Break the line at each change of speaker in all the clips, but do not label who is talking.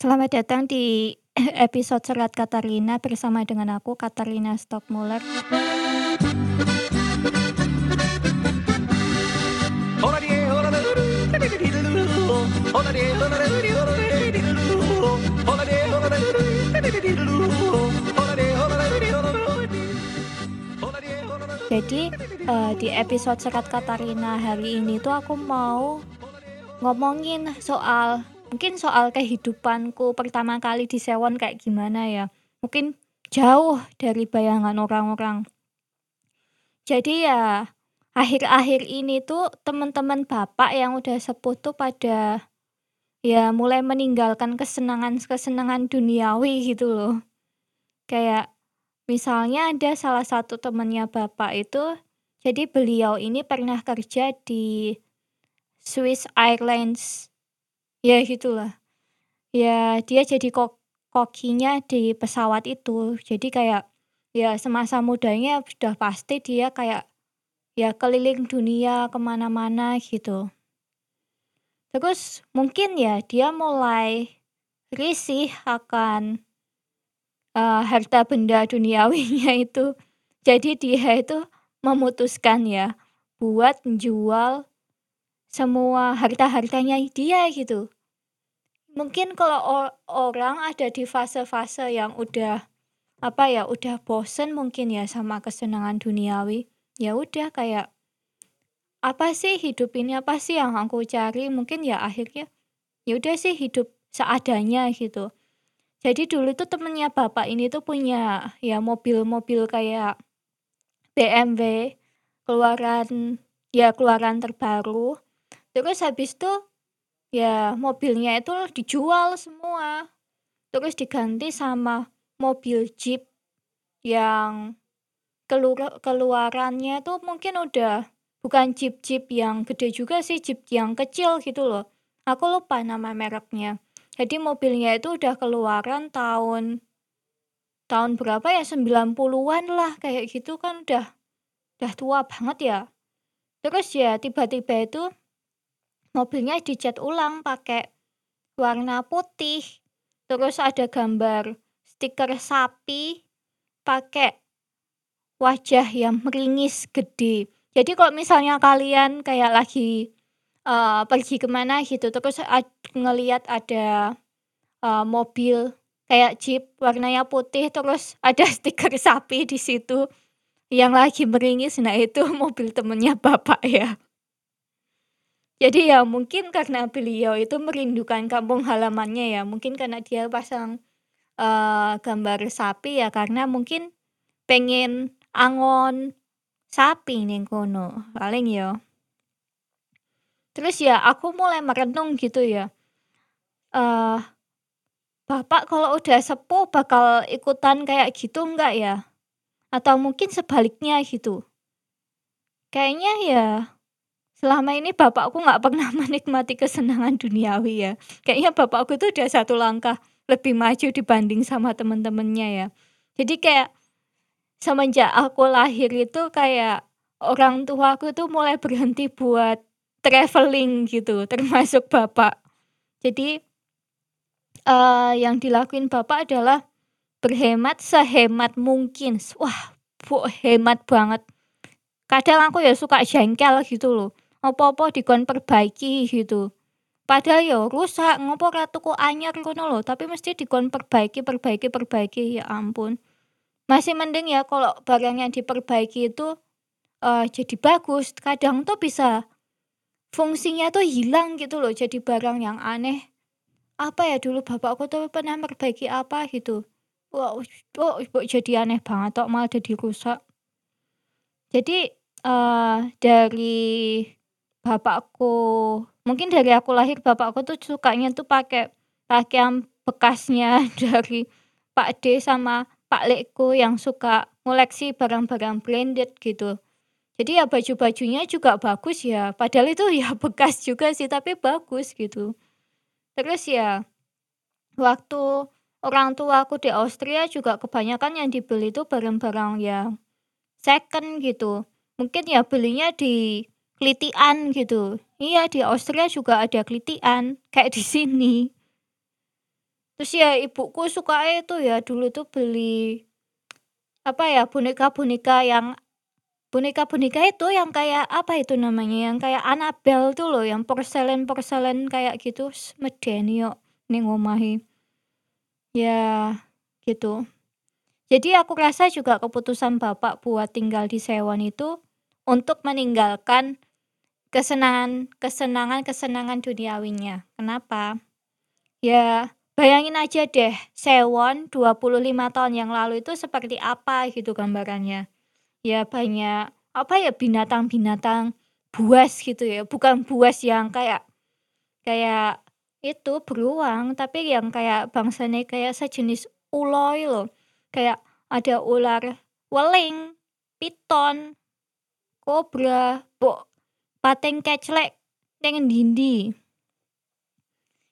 Selamat datang di episode Serat Katarina bersama dengan aku Katarina Stockmuller. Jadi uh, di episode Serat Katarina hari ini tuh aku mau ngomongin soal mungkin soal kehidupanku pertama kali di Sewon kayak gimana ya. Mungkin jauh dari bayangan orang-orang. Jadi ya akhir-akhir ini tuh teman-teman bapak yang udah sepuh tuh pada ya mulai meninggalkan kesenangan-kesenangan duniawi gitu loh. Kayak misalnya ada salah satu temennya bapak itu jadi beliau ini pernah kerja di Swiss Airlines. Ya gitulah. Ya dia jadi kok kokinya di pesawat itu. Jadi kayak ya semasa mudanya sudah pasti dia kayak ya keliling dunia ke mana-mana gitu. Terus mungkin ya dia mulai risih akan uh, harta benda duniawinya itu. Jadi dia itu memutuskan ya buat menjual semua harta-hartanya dia gitu. Mungkin kalau orang ada di fase-fase yang udah apa ya, udah bosen mungkin ya sama kesenangan duniawi. Ya udah kayak apa sih hidup ini? Apa sih yang aku cari? Mungkin ya akhirnya ya udah sih hidup seadanya gitu. Jadi dulu tuh temennya bapak ini tuh punya ya mobil-mobil kayak BMW keluaran ya keluaran terbaru. Terus habis tuh ya mobilnya itu dijual semua. Terus diganti sama mobil Jeep yang keluar keluarannya tuh mungkin udah bukan Jeep-Jeep yang gede juga sih, Jeep yang kecil gitu loh. Aku lupa nama mereknya. Jadi mobilnya itu udah keluaran tahun tahun berapa ya 90-an lah kayak gitu kan udah udah tua banget ya. Terus ya tiba-tiba itu mobilnya dicat ulang pakai warna putih. Terus ada gambar stiker sapi pakai wajah yang meringis gede. Jadi kalau misalnya kalian kayak lagi uh, pergi ke mana gitu terus ngelihat ada uh, mobil kayak jeep warnanya putih terus ada stiker sapi di situ yang lagi meringis nah itu mobil temennya bapak ya jadi ya mungkin karena beliau itu merindukan kampung halamannya ya mungkin karena dia pasang uh, gambar sapi ya karena mungkin pengen angon sapi nih kono paling ya Terus ya aku mulai merenung gitu ya, uh, Bapak kalau udah sepuh bakal ikutan kayak gitu enggak ya? Atau mungkin sebaliknya gitu? Kayaknya ya, selama ini bapakku nggak pernah menikmati kesenangan duniawi ya. Kayaknya bapakku tuh udah satu langkah lebih maju dibanding sama temen-temennya ya. Jadi kayak semenjak aku lahir itu kayak orang tuaku tuh mulai berhenti buat traveling gitu, termasuk bapak. Jadi uh, yang dilakuin bapak adalah berhemat sehemat mungkin. Wah, bu, hemat banget. Kadang aku ya suka jengkel gitu loh. Apa-apa dikon perbaiki gitu. Padahal ya rusak, ngopo ra tuku anyar ngono loh, tapi mesti dikon perbaiki, perbaiki, perbaiki, ya ampun. Masih mending ya kalau barang yang diperbaiki itu uh, jadi bagus. Kadang tuh bisa fungsinya tuh hilang gitu loh jadi barang yang aneh apa ya dulu bapakku tuh pernah memperbaiki apa gitu wah oh, oh, jadi aneh banget kok malah jadi rusak jadi uh, dari bapakku mungkin dari aku lahir bapakku tuh sukanya tuh pakai pakaian bekasnya dari Pak D sama Pak Lekku yang suka ngoleksi barang-barang branded gitu jadi ya baju-bajunya juga bagus ya, padahal itu ya bekas juga sih, tapi bagus gitu. Terus ya, waktu orang tua aku di Austria juga kebanyakan yang dibeli itu barang-barang yang second gitu. Mungkin ya belinya di Klitian gitu. Iya, di Austria juga ada Klitian, kayak di sini. Terus ya ibuku suka itu ya dulu tuh beli, apa ya, boneka-boneka yang boneka-boneka itu yang kayak apa itu namanya, yang kayak Annabelle tuh loh, yang porselen-porselen kayak gitu, medeni kok ning omahe. Ya, gitu. Jadi aku rasa juga keputusan bapak buat tinggal di Sewon itu, untuk meninggalkan kesenangan kesenangan-kesenangan duniawinya. Kenapa? Ya, bayangin aja deh, Sewon 25 tahun yang lalu itu seperti apa gitu gambarannya. Ya banyak, apa ya, binatang-binatang buas gitu ya, bukan buas yang kayak kayak itu, beruang, tapi yang kayak bangsane kayak sejenis uloy loh. Kayak ada ular weling, piton, kobra, mbok pating keclek ning endi-endi.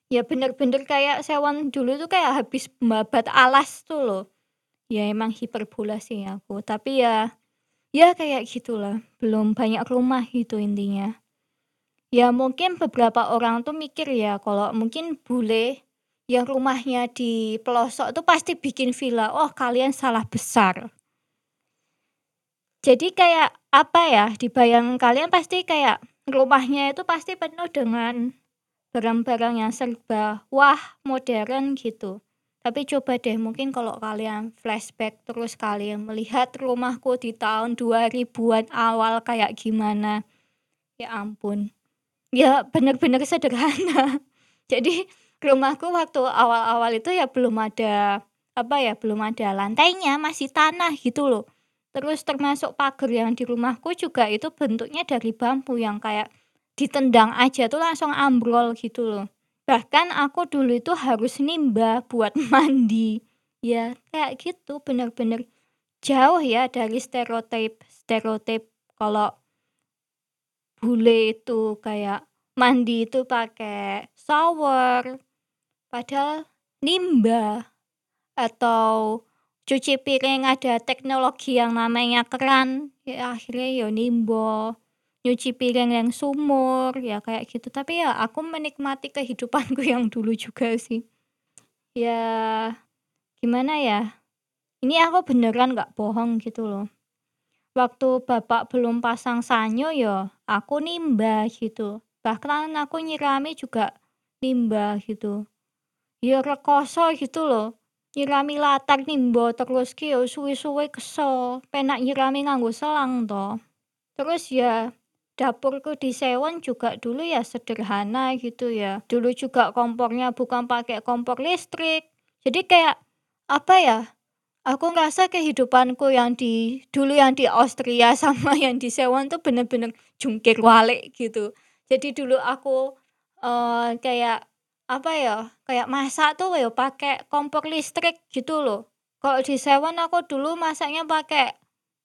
Ya bener-bener kayak Sewon dulu tuh kayak habis membabat alas tuh loh. Ya emang hiperbola sih aku, tapi ya ya kayak gitulah, belum banyak rumah gitu intinya. Ya mungkin beberapa orang tuh mikir ya kalau mungkin bule yang rumahnya di pelosok tuh pasti bikin villa, oh kalian salah besar. Jadi kayak, apa ya, di bayangan kalian pasti kayak rumahnya itu pasti penuh dengan barang-barang yang serba wah, modern gitu. Tapi coba deh mungkin kalau kalian flashback terus kalian melihat rumahku di tahun 2000-an awal kayak gimana. Ya ampun. Ya bener-bener sederhana. Jadi rumahku waktu awal-awal itu ya belum ada, apa ya, belum ada lantainya, masih tanah gitu loh. Terus termasuk pagar yang di rumahku juga itu bentuknya dari bambu yang kayak ditendang aja tuh langsung ambrol gitu loh. Bahkan aku dulu itu harus nimba buat mandi. Ya kayak gitu, bener-bener jauh ya dari stereotip stereotip kalau bule itu kayak mandi itu pakai shower, padahal nimba atau cuci piring ada teknologi yang namanya keran, ya akhirnya ya nimba, nyuci piring yang sumur, ya kayak gitu. Tapi ya aku menikmati kehidupanku yang dulu juga sih. Ya, gimana ya, ini aku beneran nggak bohong gitu loh. Waktu bapak belum pasang sanyo ya aku nimba gitu, bahkan aku nyirami juga nimba gitu. Ya rekoso gitu loh, nyirami latar nimba terus ki ya suwe-suwe kesel, penak nyirami nganggo selang toh. Terus ya dapurku di Sewon juga dulu ya sederhana gitu ya. Dulu juga kompornya bukan pakai kompor listrik. Jadi kayak, apa ya, aku ngerasa kehidupanku yang di dulu yang di Austria sama yang di Sewon tuh bener-bener jungkir balik gitu. Jadi dulu aku, eee, kayak, apa ya, kayak masak tuh ya pakai kompor listrik gitu loh. Kalau di Sewon aku dulu masaknya pakai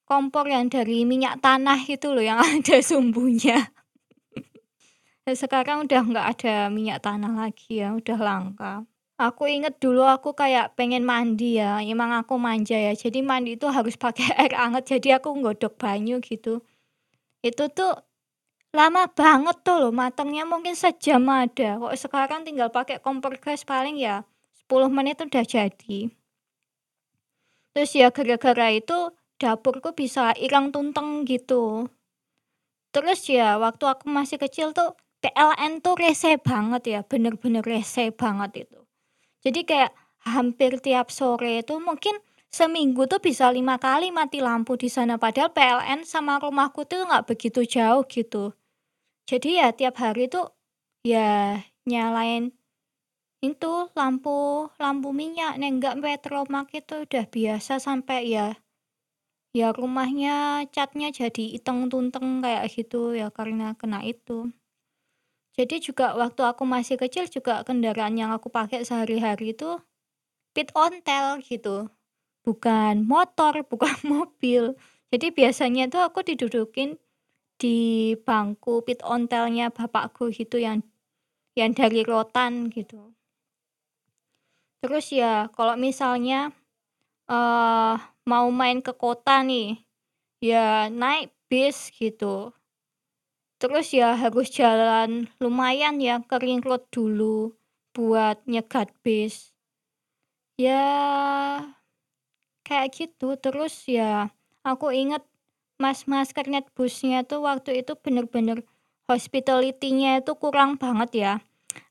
kompor yang dari minyak tanah itu loh yang ada sumbunya. Sekarang udah nggak ada minyak tanah lagi ya, udah langka. Aku inget dulu aku kayak pengen mandi ya, emang aku manja ya, jadi mandi itu harus pakai air anget, jadi aku nggodok banyu gitu. Itu tuh lama banget tuh loh matangnya mungkin sejam ada, kok sekarang tinggal pakai kompor gas paling ya 10 menit udah jadi. Terus ya gara-gara itu dapurku bisa ilang tunteng gitu. Terus ya waktu aku masih kecil tuh PLN tuh rese banget ya, bener-bener rese banget itu. Jadi kayak hampir tiap sore itu mungkin seminggu tuh bisa 5 kali mati lampu di sana, padahal PLN sama rumahku tuh nggak begitu jauh gitu. Jadi ya tiap hari tuh, ya nyalain itu lampu lampu minyak nenggak Petromax itu udah biasa sampai ya ya rumahnya catnya jadi iteng tunteng kayak gitu ya karena kena itu. Jadi juga waktu aku masih kecil juga kendaraan yang aku pakai sehari-hari itu pit ontel gitu. Bukan motor, bukan mobil. Jadi biasanya tuh aku didudukin di bangku pit ontelnya bapakku gitu yang yang dari rotan gitu. Terus ya kalau misalnya, eee, mau main ke kota nih, ya naik bis gitu. Terus ya harus jalan lumayan ya ke ring road dulu buat nyegat bis. Ya, kayak gitu. Terus ya, aku inget mas-mas kernet busnya tuh waktu itu bener-bener hospitality-nya itu kurang banget ya.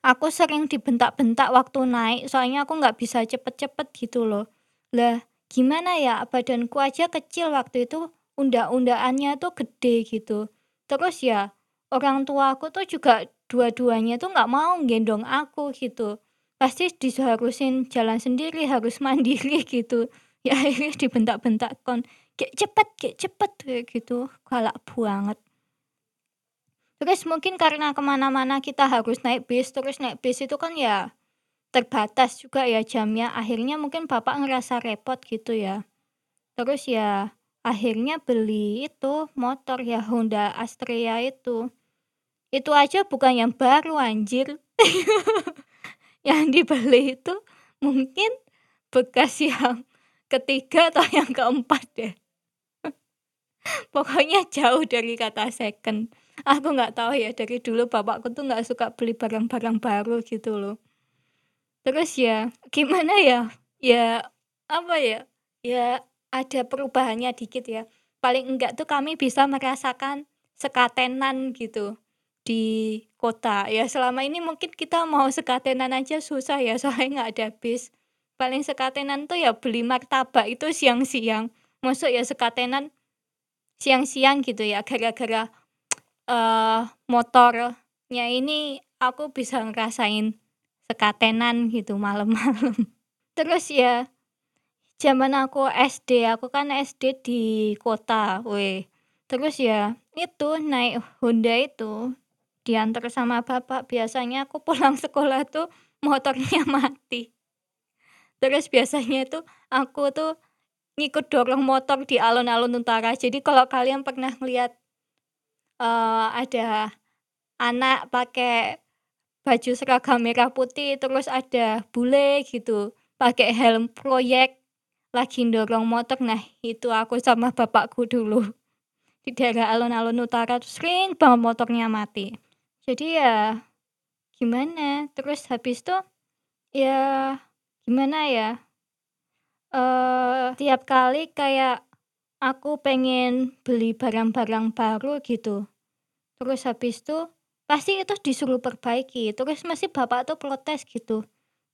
Aku sering dibentak-bentak waktu naik, soalnya aku nggak bisa cepet-cepet gitu loh. Lah, gimana ya, badanku aja kecil waktu itu, unda-undaannya tuh gede gitu. Terus ya, orang tua aku tuh juga dua-duanya tuh nggak mau gendong aku gitu. Pasti diharusin jalan sendiri, harus mandiri gitu. Ya akhirnya dibentak-bentak kon, "Gek cepet gek cepet!" kayak gitu, galak banget. Terus mungkin karena ke mana mana kita harus naik bis, terus naik bis itu kan ya terbatas juga ya jamnya, akhirnya mungkin bapak ngerasa repot gitu ya. Terus ya akhirnya beli itu motor ya Honda Astrea itu. Itu aja bukan yang baru anjir. Yang dibeli itu mungkin bekas yang ketiga atau yang keempat deh. Pokoknya jauh dari kata second. Aku nggak tahu ya dari dulu bapakku tuh nggak suka beli barang-barang baru gitu loh. Terus ya gimana ya, ya apa ya, ya ada perubahannya dikit ya. Paling enggak tuh kami bisa merasakan sekatenan gitu di kota. Ya selama ini mungkin kita mau sekatenan aja susah ya soalnya nggak ada bis. Paling sekatenan tuh ya beli martabak itu siang-siang. Masuk ya sekatenan siang-siang gitu ya gara-gara eh motornya ini aku bisa ngerasain sekatenan gitu malam-malam. Terus ya zaman aku SD, aku kan SD di kota, weh. Terus ya itu naik Honda itu diantar sama bapak, biasanya aku pulang sekolah tuh motornya mati. Terus biasanya itu aku tuh ngikut dorong motor di alun-alun utara. Jadi kalau kalian pernah ngeliat eee, ada anak pakai baju seragam merah putih, terus ada bule gitu, pakai helm proyek, lagi dorong motor. Nah, itu aku sama bapakku dulu. Di daerah alun-alun utara tuh sering banget motornya mati. Jadi ya gimana, terus habis itu ya gimana ya, eee, tiap kali kayak aku pengen beli barang-barang baru gitu, terus habis itu pasti itu disuruh perbaiki, terus masih bapak tuh protes gitu,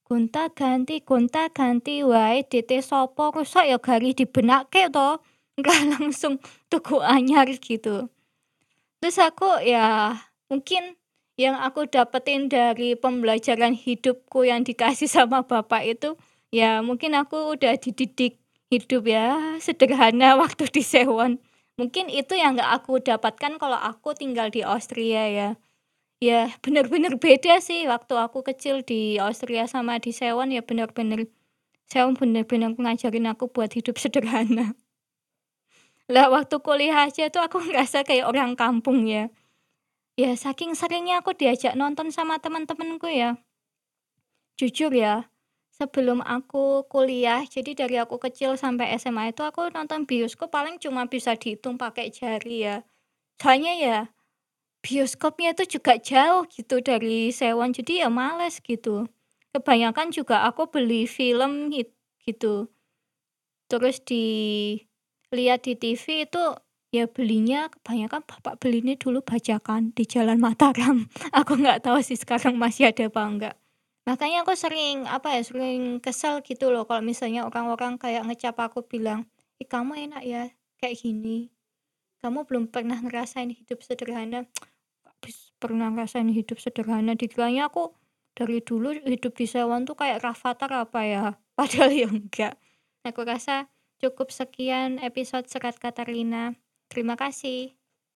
"Gonta-ganti gonta-ganti wae DT sapa, rusak ya gari dibenakke toh, nggak langsung tuku anyar," gitu. Terus aku ya mungkin yang aku dapetin dari pembelajaran hidupku yang dikasih sama bapak itu, ya mungkin aku udah dididik hidup ya sederhana waktu di Sewon. Mungkin itu yang nggak aku dapatkan kalau aku tinggal di Austria ya. Ya bener-bener beda sih waktu aku kecil di Austria sama di Sewon ya bener-bener Sewon bener-bener ngajarin aku buat hidup sederhana. Lah waktu kuliah aja tuh aku ngerasa kayak orang kampung ya. Ya saking seringnya aku diajak nonton sama temen-temenku ya. Jujur ya, sebelum aku kuliah, jadi dari aku kecil sampai SMA itu aku nonton bioskop paling cuma bisa dihitung pakai jari ya. Soalnya ya bioskopnya itu juga jauh gitu dari Sewon, jadi ya males gitu. Kebanyakan juga aku beli film git gitu. Terus dilihat di TV itu ya belinya kebanyakan bapak belinya dulu bajakan di Jalan Mataram. Aku nggak tahu sih sekarang masih ada apa enggak. Makanya aku sering apa ya, sering kesel gitu loh kalau misalnya orang-orang kayak ngecap aku bilang, "Ih kamu enak ya kayak gini. Kamu belum pernah ngerasain hidup sederhana." Nggak bis pernah ngerasain hidup sederhana, dikiranya aku dari dulu hidup di Sewon tuh kayak Rafathar apa ya, padahal ya enggak. Aku rasa cukup sekian episode Serat Katarina. Terima kasih.